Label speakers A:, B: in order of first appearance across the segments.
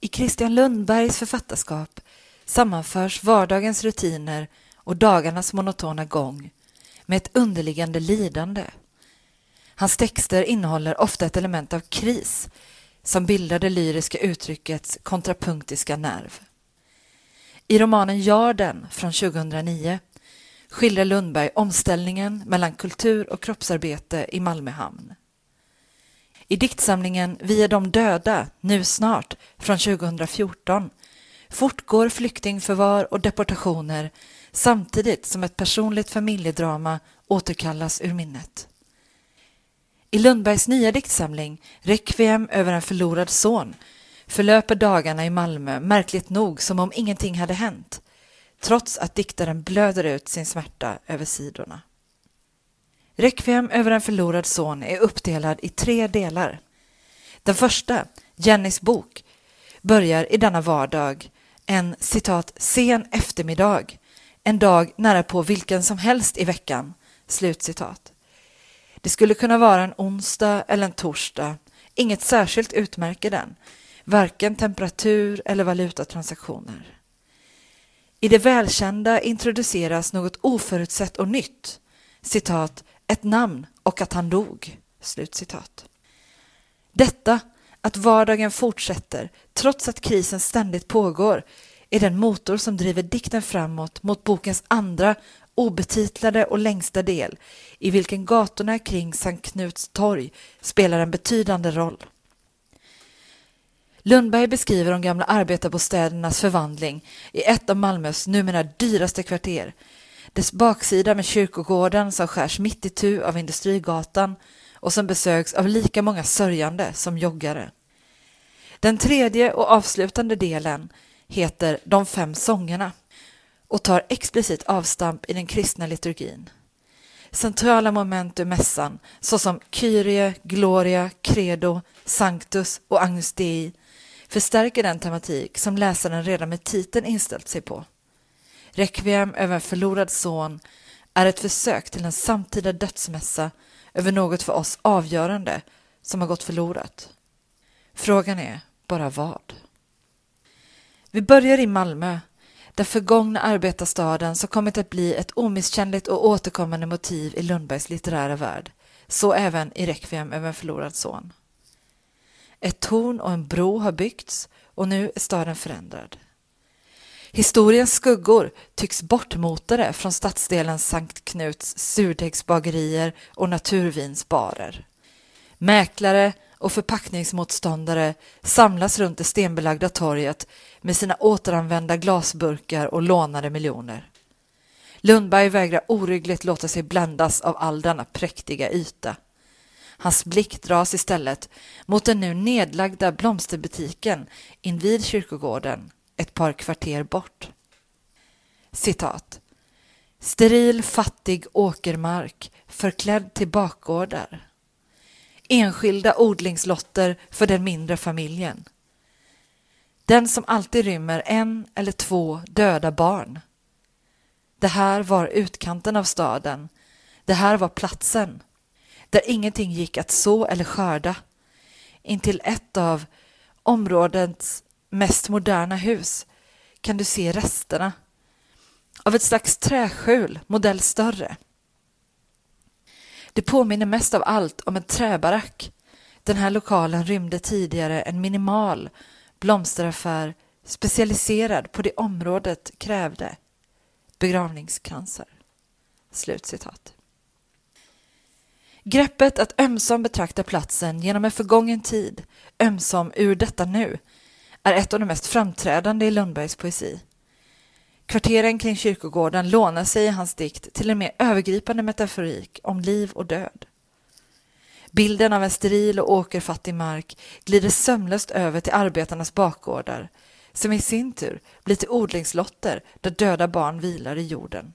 A: I Christian Lundbergs författarskap sammanförs vardagens rutiner och dagarnas monotona gång med ett underliggande lidande. Hans texter innehåller ofta ett element av kris som bildar det lyriska uttryckets kontrapunktiska nerv. I romanen Jarden från 2009 skildrar Lundberg omställningen mellan kultur och kroppsarbete i Malmö hamn. I diktsamlingen Vi är de döda, nu snart, från 2014 fortgår flyktingförvar och deportationer samtidigt som ett personligt familjedrama återkallas ur minnet. I Lundbergs nya diktsamling Requiem över en förlorad son förlöper dagarna i Malmö märkligt nog som om ingenting hade hänt, trots att diktaren blöder ut sin smärta över sidorna. Requiem över en förlorad son är uppdelad i tre delar. Den första, Jennys bok, börjar i denna vardag, en citat sen eftermiddag, en dag nära på vilken som helst i veckan. Slutcitat. Det skulle kunna vara en onsdag eller en torsdag, inget särskilt utmärker den, varken temperatur eller valutatransaktioner. I det välkända introduceras något oförutsett och nytt, citat, ett namn och att han dog. Slutcitat. Detta, att vardagen fortsätter trots att krisen ständigt pågår, är den motor som driver dikten framåt mot bokens andra obetitlade och längsta del, i vilken gatorna kring Sankt Knuts torg spelar en betydande roll. Lundberg beskriver de gamla arbetarbostädernas förvandling i ett av Malmös numera dyraste kvarter, dess baksida med kyrkogården som skärs mitt i tu av Industrigatan och som besöks av lika många sörjande som joggare. Den tredje och avslutande delen heter De fem sångerna och tar explicit avstamp i den kristna liturgin. Centrala moment ur mässan såsom Kyrie, Gloria, Credo, Sanctus och Agnus Dei förstärker den tematik som läsaren redan med titeln inställt sig på. Requiem över en förlorad son är ett försök till en samtida dödsmässa över något för oss avgörande som har gått förlorat. Frågan är bara vad? Vi börjar i Malmö, den förgångna arbetarstaden som kommit att bli ett omisskännligt och återkommande motiv i Lundbergs litterära värld, så även i Requiem över en förlorad son. Ett torn och en bro har byggts och nu är staden förändrad. Historiens skuggor tycks bortmotade från stadsdelen Sankt Knuts surdegsbagerier och naturvinsbarer. Mäklare och förpackningsmotståndare samlas runt det stenbelagda torget med sina återanvända glasburkar och lånade miljoner. Lundberg vägrar oryggligt låta sig bländas av all denna präktiga yta. Hans blick dras istället mot den nu nedlagda blomsterbutiken invid kyrkogården ett par kvarter bort. Citat. Steril fattig åkermark förklädd till bakgårdar. Enskilda odlingslotter för den mindre familjen. Den som alltid rymmer en eller två döda barn. Det här var utkanten av staden. Det här var platsen där ingenting gick att så eller skörda. Intill ett av områdets mest moderna hus kan du se resterna av ett slags träskjul, modell större. Det påminner mest av allt om en träbarack. Den här lokalen rymde tidigare en minimal blomsteraffär specialiserad på det området krävde. Begravningskransar. Slutcitat. Greppet att ömsom betrakta platsen genom en förgången tid, ömsom ur detta nu, är ett av de mest framträdande i Lundbergs poesi. Kvarteren kring kyrkogården lånar sig i hans dikt till en mer övergripande metaforik om liv och död. Bilden av en steril och åkerfattig mark glider sömlöst över till arbetarnas bakgårdar, som i sin tur blir till odlingslotter där döda barn vilar i jorden.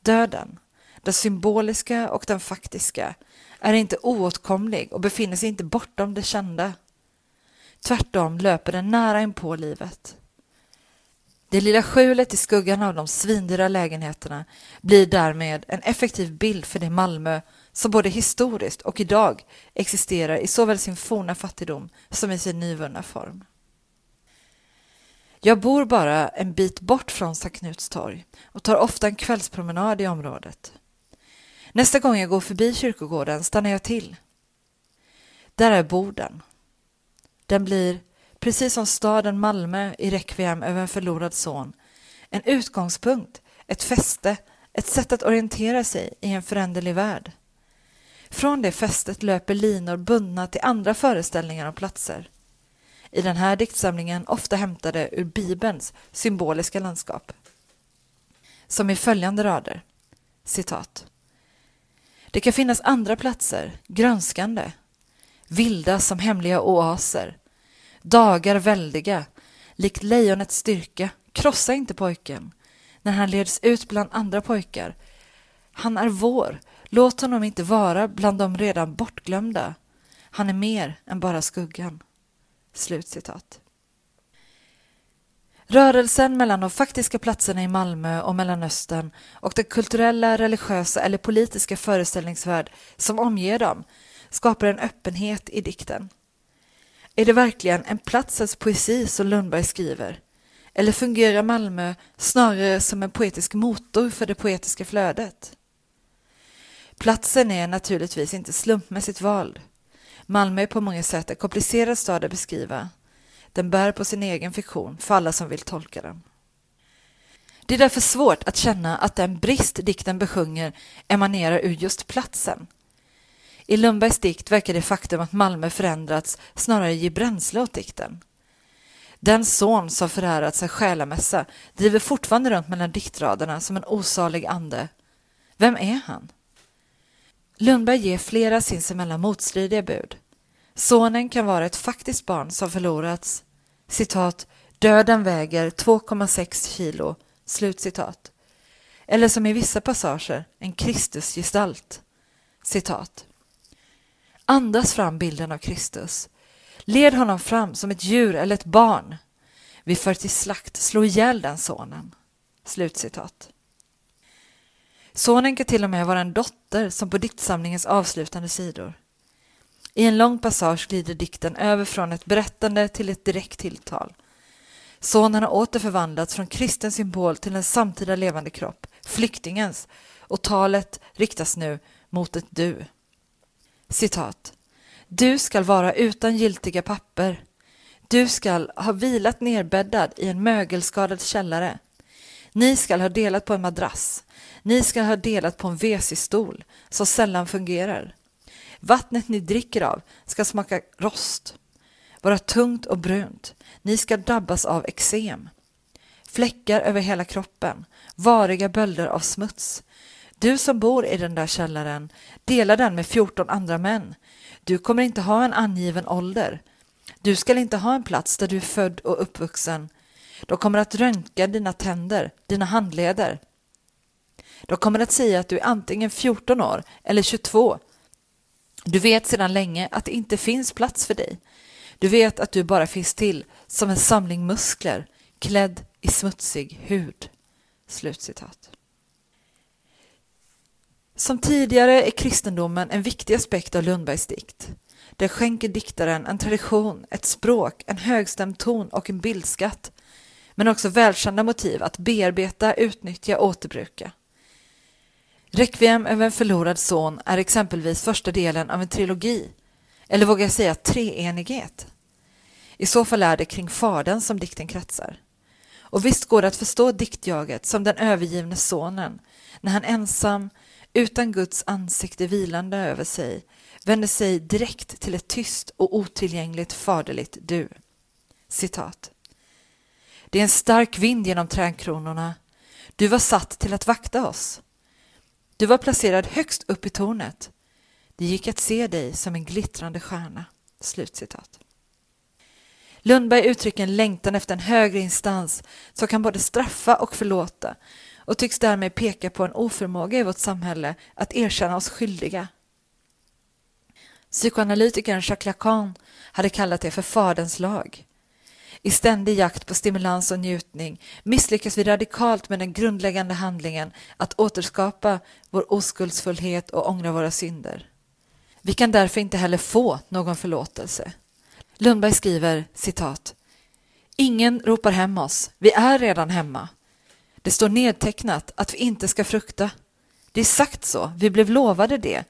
A: Döden, den symboliska och den faktiska, är inte oåtkomlig och befinner sig inte bortom det kända. Tvärtom löper den nära inpå livet. Det lilla skjulet i skuggan av de svindyra lägenheterna blir därmed en effektiv bild för det Malmö som både historiskt och idag existerar i såväl sin forna fattigdom som i sin nyvunna form. Jag bor bara en bit bort från Sankt Knuts torg och tar ofta en kvällspromenad i området. Nästa gång jag går förbi kyrkogården stannar jag till. Där är borden. Den blir, precis som staden Malmö i Requiem över en förlorad son, en utgångspunkt, ett fäste, ett sätt att orientera sig i en föränderlig värld. Från det fästet löper linor bundna till andra föreställningar och platser. I den här diktsamlingen ofta hämtade ur Bibelns symboliska landskap. Som i följande rader, citat. Det kan finnas andra platser, grönskande, vilda som hemliga oaser, dagar väldiga, likt lejonets styrka, krossa inte pojken, när han leds ut bland andra pojkar. Han är vår, låt honom inte vara bland de redan bortglömda. Han är mer än bara skuggan. Slutcitat. Rörelsen mellan de faktiska platserna i Malmö och Mellanöstern och den kulturella, religiösa eller politiska föreställningsvärld som omger dem skapar en öppenhet i dikten. Är det verkligen en platsens poesi som Lundberg skriver? Eller fungerar Malmö snarare som en poetisk motor för det poetiska flödet? Platsen är naturligtvis inte slumpmässigt vald. Malmö är på många sätt en komplicerad stad att beskriva. Den bär på sin egen fiktion för alla som vill tolka den. Det är därför svårt att känna att den brist dikten besjunger emanerar ur just platsen. I Lundbergs dikt verkar det faktum att Malmö förändrats snarare ge bränsle åt dikten. Den son som förärats en själamässa driver fortfarande runt mellan diktraderna som en osalig ande. Vem är han? Lundberg ger flera sinsemellan motstridiga bud. Sonen kan vara ett faktiskt barn som förlorats. Citat, döden väger 2,6 kilo. Slut citat. Eller som i vissa passager, en Kristusgestalt. Citat. Andas fram bilden av Kristus. Led honom fram som ett djur eller ett barn. Vi för till slakt, slå ihjäl den sonen. Slutcitat. Sonen kan till och med vara en dotter som på diktsamlingens avslutande sidor. I en lång passage glider dikten över från ett berättande till ett direkt tilltal. Sonen har åter förvandlats från kristen symbol till en samtida levande kropp, flyktingens, och talet riktas nu mot ett du. Citat. Du skall vara utan giltiga papper. Du skall ha vilat nerbäddad i en mögelskadad källare. Ni skall ha delat på en madrass. Ni skall ha delat på en WC-stol som sällan fungerar. Vattnet ni dricker av ska smaka rost, vara tungt och brunt. Ni ska drabbas av eksem. Fläckar över hela kroppen, variga bölder av smuts. Du som bor i den där källaren, dela den med 14 andra män. Du kommer inte ha en angiven ålder. Du skall inte ha en plats där du är född och uppvuxen. De kommer att röntga dina tänder, dina handleder. De kommer att säga att du är antingen 14 år eller 22 du vet sedan länge att det inte finns plats för dig. Du vet att du bara finns till som en samling muskler klädd i smutsig hud. Slutcitat. Som tidigare är kristendomen en viktig aspekt av Lundbergs dikt. Den skänker diktaren en tradition, ett språk, en högstämd ton och en bildskatt, men också välkända motiv att bearbeta, utnyttja och återbruka. Requiem över en förlorad son är exempelvis första delen av en trilogi, eller vågar jag säga treenighet? I så fall är det kring Fadern som dikten kretsar. Och visst går det att förstå diktjaget som den övergivne sonen när han ensam, utan Guds ansikte vilande över sig, vänder sig direkt till ett tyst och otillgängligt faderligt du. Citat. Det är en stark vind genom trädkronorna. Du var satt till att vakta oss. Du var placerad högst upp i tornet. Det gick att se dig som en glittrande stjärna. Slutcitat. Lundberg uttrycker en längtan efter en högre instans som kan både straffa och förlåta och tycks därmed peka på en oförmåga i vårt samhälle att erkänna oss skyldiga. Psykoanalytikern Jacques Lacan hade kallat det för Faderns lag. I ständig jakt på stimulans och njutning misslyckas vi radikalt med den grundläggande handlingen att återskapa vår oskuldsfullhet och ångra våra synder. Vi kan därför inte heller få någon förlåtelse. Lundberg skriver citat Ingen ropar hem oss, vi är redan hemma. Det står nedtecknat att vi inte ska frukta. Det är sagt så, vi blev lovade det.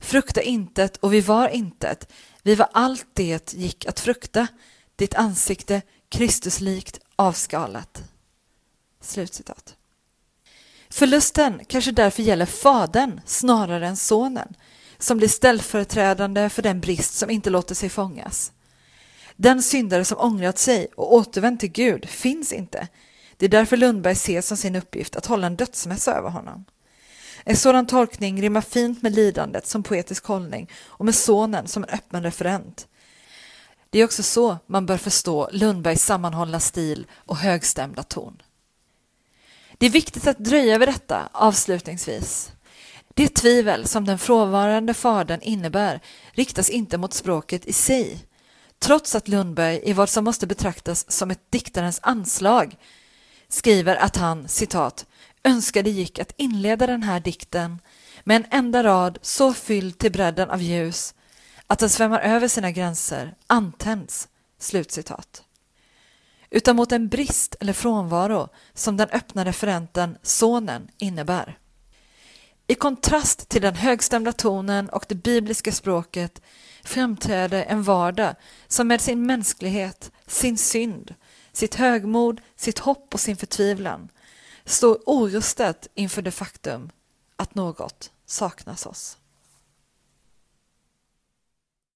A: Frukta intet och vi var intet, vi var allt det gick att frukta, ditt ansikte Kristuslikt avskalat. Slutcitat. Förlusten kanske därför gäller fadern snarare än sonen, som blir ställföreträdande för den brist som inte låter sig fångas. Den syndare som ångrat sig och återvänt till Gud finns inte. Det är därför Lundberg ser som sin uppgift att hålla en dödsmässa över honom. En sådan tolkning rimmar fint med lidandet som poetisk hållning och med sonen som en öppen referent. Det är också så man bör förstå Lundbergs sammanhållna stil och högstämda ton. Det är viktigt att dröja vid detta avslutningsvis. Det tvivel som den frånvarande fadern innebär riktas inte mot språket i sig, trots att Lundberg i vad som måste betraktas som ett diktarens anslag skriver att han, citat, önskade gick att inleda den här dikten med en enda rad så fylld till bredden av ljus att den svämmar över sina gränser, antänds. Slutcitat. Utan mot en brist eller frånvaro som den öppna referenten Sonen innebär. I kontrast till den högstämda tonen och det bibliska språket framträder en vardag som med sin mänsklighet, sin synd, sitt högmod, sitt hopp och sin förtvivlan står orustat inför det faktum att något saknas oss.